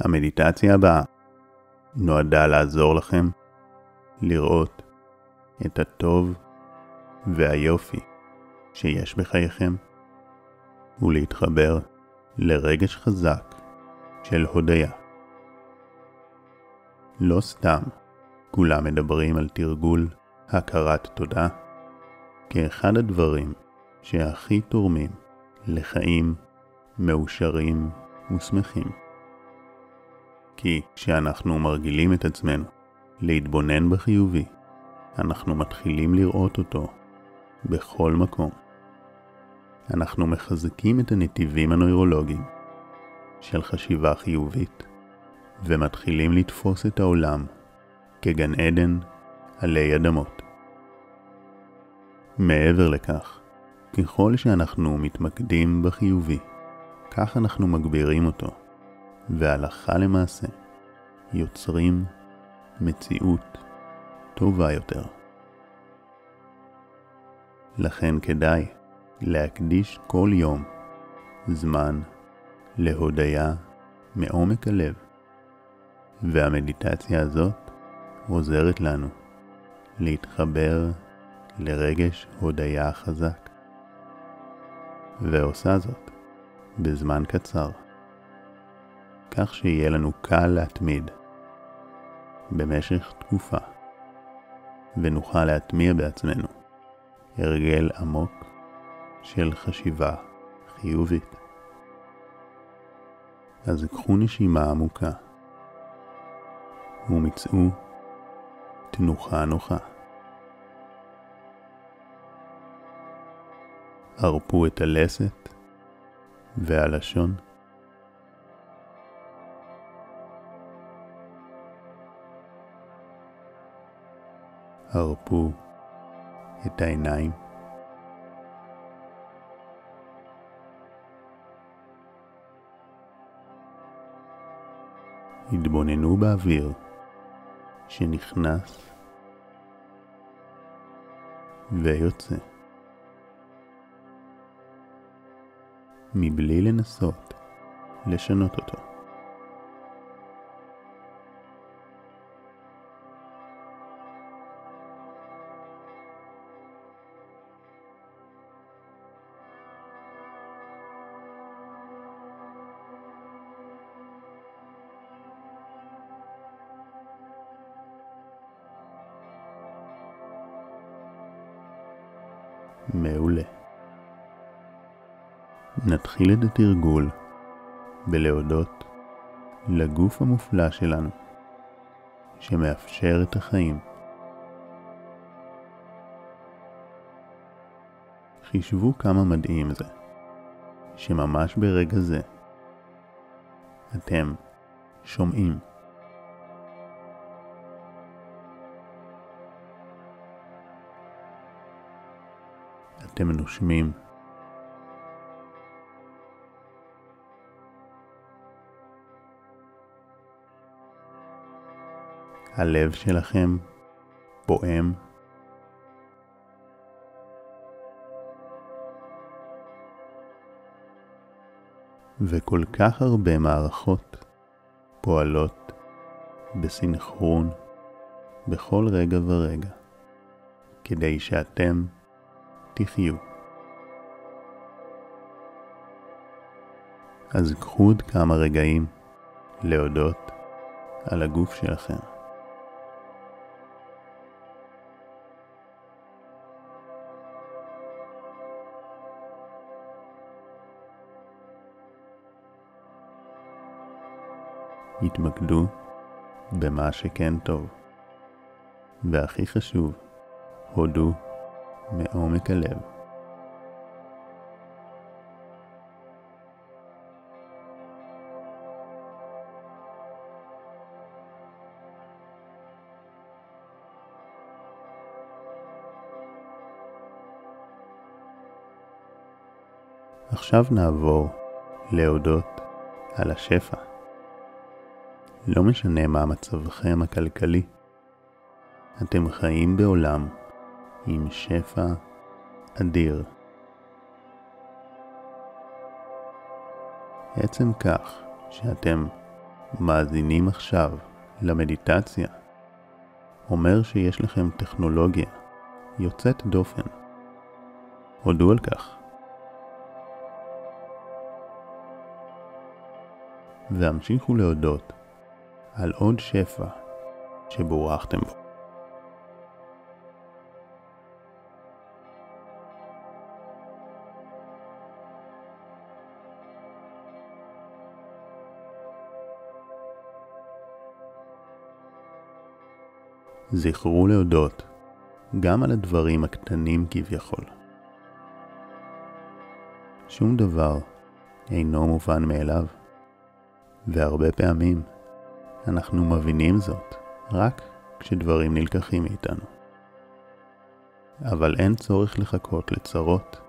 המדיטציה הבאה נועדה לעזור לכם לראות את הטוב והיופי שיש בחייכם ולהתחבר לרגש חזק של הודיה. לא סתם כולם מדברים על תרגול הכרת תודה כאחד הדברים שהכי תורמים לחיים מאושרים ושמחים. כי כשאנחנו מרגילים את עצמנו להתבונן בחיובי, אנחנו מתחילים לראות אותו בכל מקום. אנחנו מחזקים את הנתיבים הנוירולוגיים של חשיבה חיובית ומתחילים לתפוס את העולם כגן עדן עלי אדמות. מעבר לכך, ככל שאנחנו מתמקדים בחיובי, כך אנחנו מגבירים אותו, והלכה למעשה יוצרים מציאות טובה יותר. לכן כדאי להקדיש כל יום זמן להודיה מעומק הלב, והמדיטציה הזאת עוזרת לנו להתחבר לרגש הודיה חזק, ועושה זאת בזמן קצר, כך שיהיה לנו קל להתמיד במשך תקופה, ונוכל להטמיע בעצמנו הרגל עמוק של חשיבה חיובית. אז קחו נשימה עמוקה ומצאו תנוחה נוחה. הרפו את הלסת והלשון. הרפו את העיניים. התבוננו באוויר שנכנס ויוצא. מבלי לנסות לשנות אותו. מעולה. נתחיל את התרגול בלהודות לגוף המופלא שלנו, שמאפשר את החיים. חישבו כמה מדהים זה, שממש ברגע זה אתם שומעים. אתם נושמים. הלב שלכם פועם. וכל כך הרבה מערכות פועלות בסנכרון בכל רגע ורגע, כדי שאתם תחיו. אז קחו עוד כמה רגעים להודות על הגוף שלכם. התמקדו במה שכן טוב. והכי חשוב, הודו מעומק הלב. עכשיו נעבור להודות על השפע. לא משנה מה מצבכם הכלכלי, אתם חיים בעולם עם שפע אדיר. עצם כך שאתם מאזינים עכשיו למדיטציה אומר שיש לכם טכנולוגיה יוצאת דופן. הודו על כך. והמשיכו להודות על עוד שפע שבורכתם בו. זכרו להודות גם על הדברים הקטנים כביכול. שום דבר אינו מובן מאליו, והרבה פעמים אנחנו מבינים זאת רק כשדברים נלקחים מאיתנו. אבל אין צורך לחכות לצרות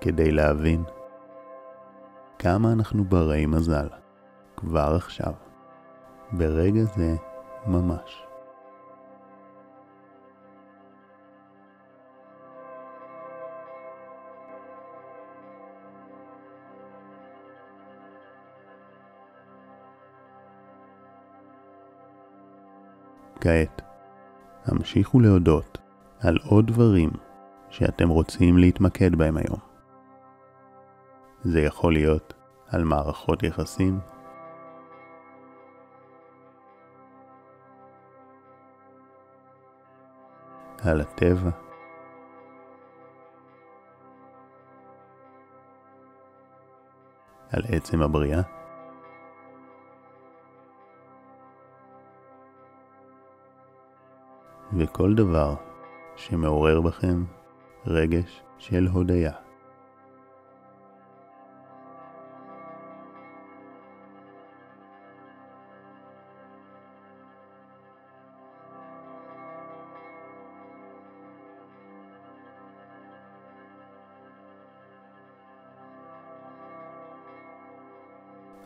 כדי להבין כמה אנחנו ברי מזל כבר עכשיו, ברגע זה ממש. כעת, המשיכו להודות על עוד דברים שאתם רוצים להתמקד בהם היום. זה יכול להיות על מערכות יחסים, על הטבע, על עצם הבריאה. וכל דבר שמעורר בכם רגש של הודיה.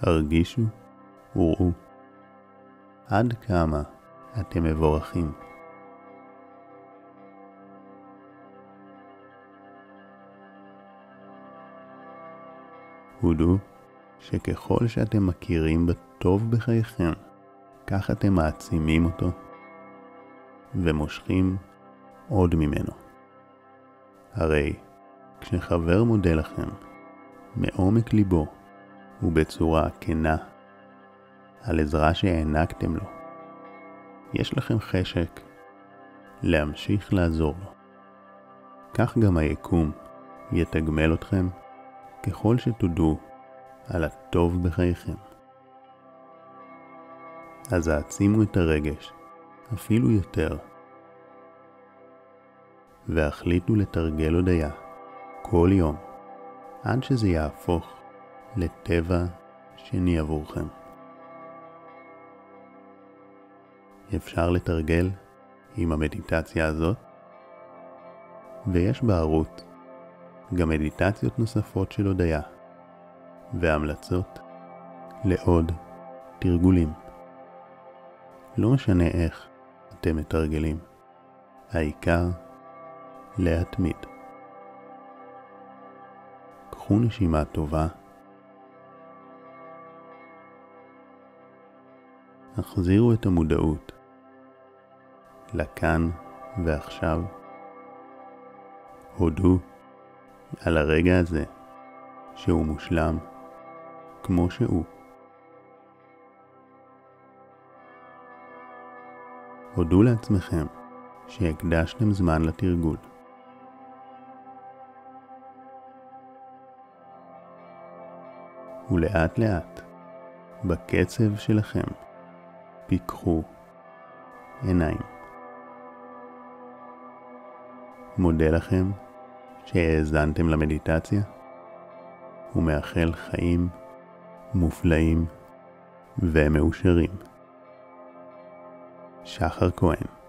הרגישו וראו עד כמה אתם מבורכים. הודו שככל שאתם מכירים בטוב בחייכם, כך אתם מעצימים אותו ומושכים עוד ממנו. הרי כשחבר מודה לכם מעומק ליבו ובצורה כנה על עזרה שהענקתם לו, יש לכם חשק להמשיך לעזור לו. כך גם היקום יתגמל אתכם ככל שתודו על הטוב בחייכם. אז העצימו את הרגש אפילו יותר, והחליטו לתרגל הודיה כל יום, עד שזה יהפוך לטבע שני עבורכם. אפשר לתרגל עם המדיטציה הזאת, ויש בערוץ גם מדיטציות נוספות של הודיה, והמלצות לעוד תרגולים. לא משנה איך אתם מתרגלים, העיקר להתמיד. קחו נשימה טובה, החזירו את המודעות לכאן ועכשיו, הודו על הרגע הזה, שהוא מושלם, כמו שהוא. הודו לעצמכם שהקדשתם זמן לתרגול. ולאט לאט, בקצב שלכם, פיקחו עיניים. מודה לכם שהאזנתם למדיטציה ומאחל חיים מופלאים ומאושרים. שחר כהן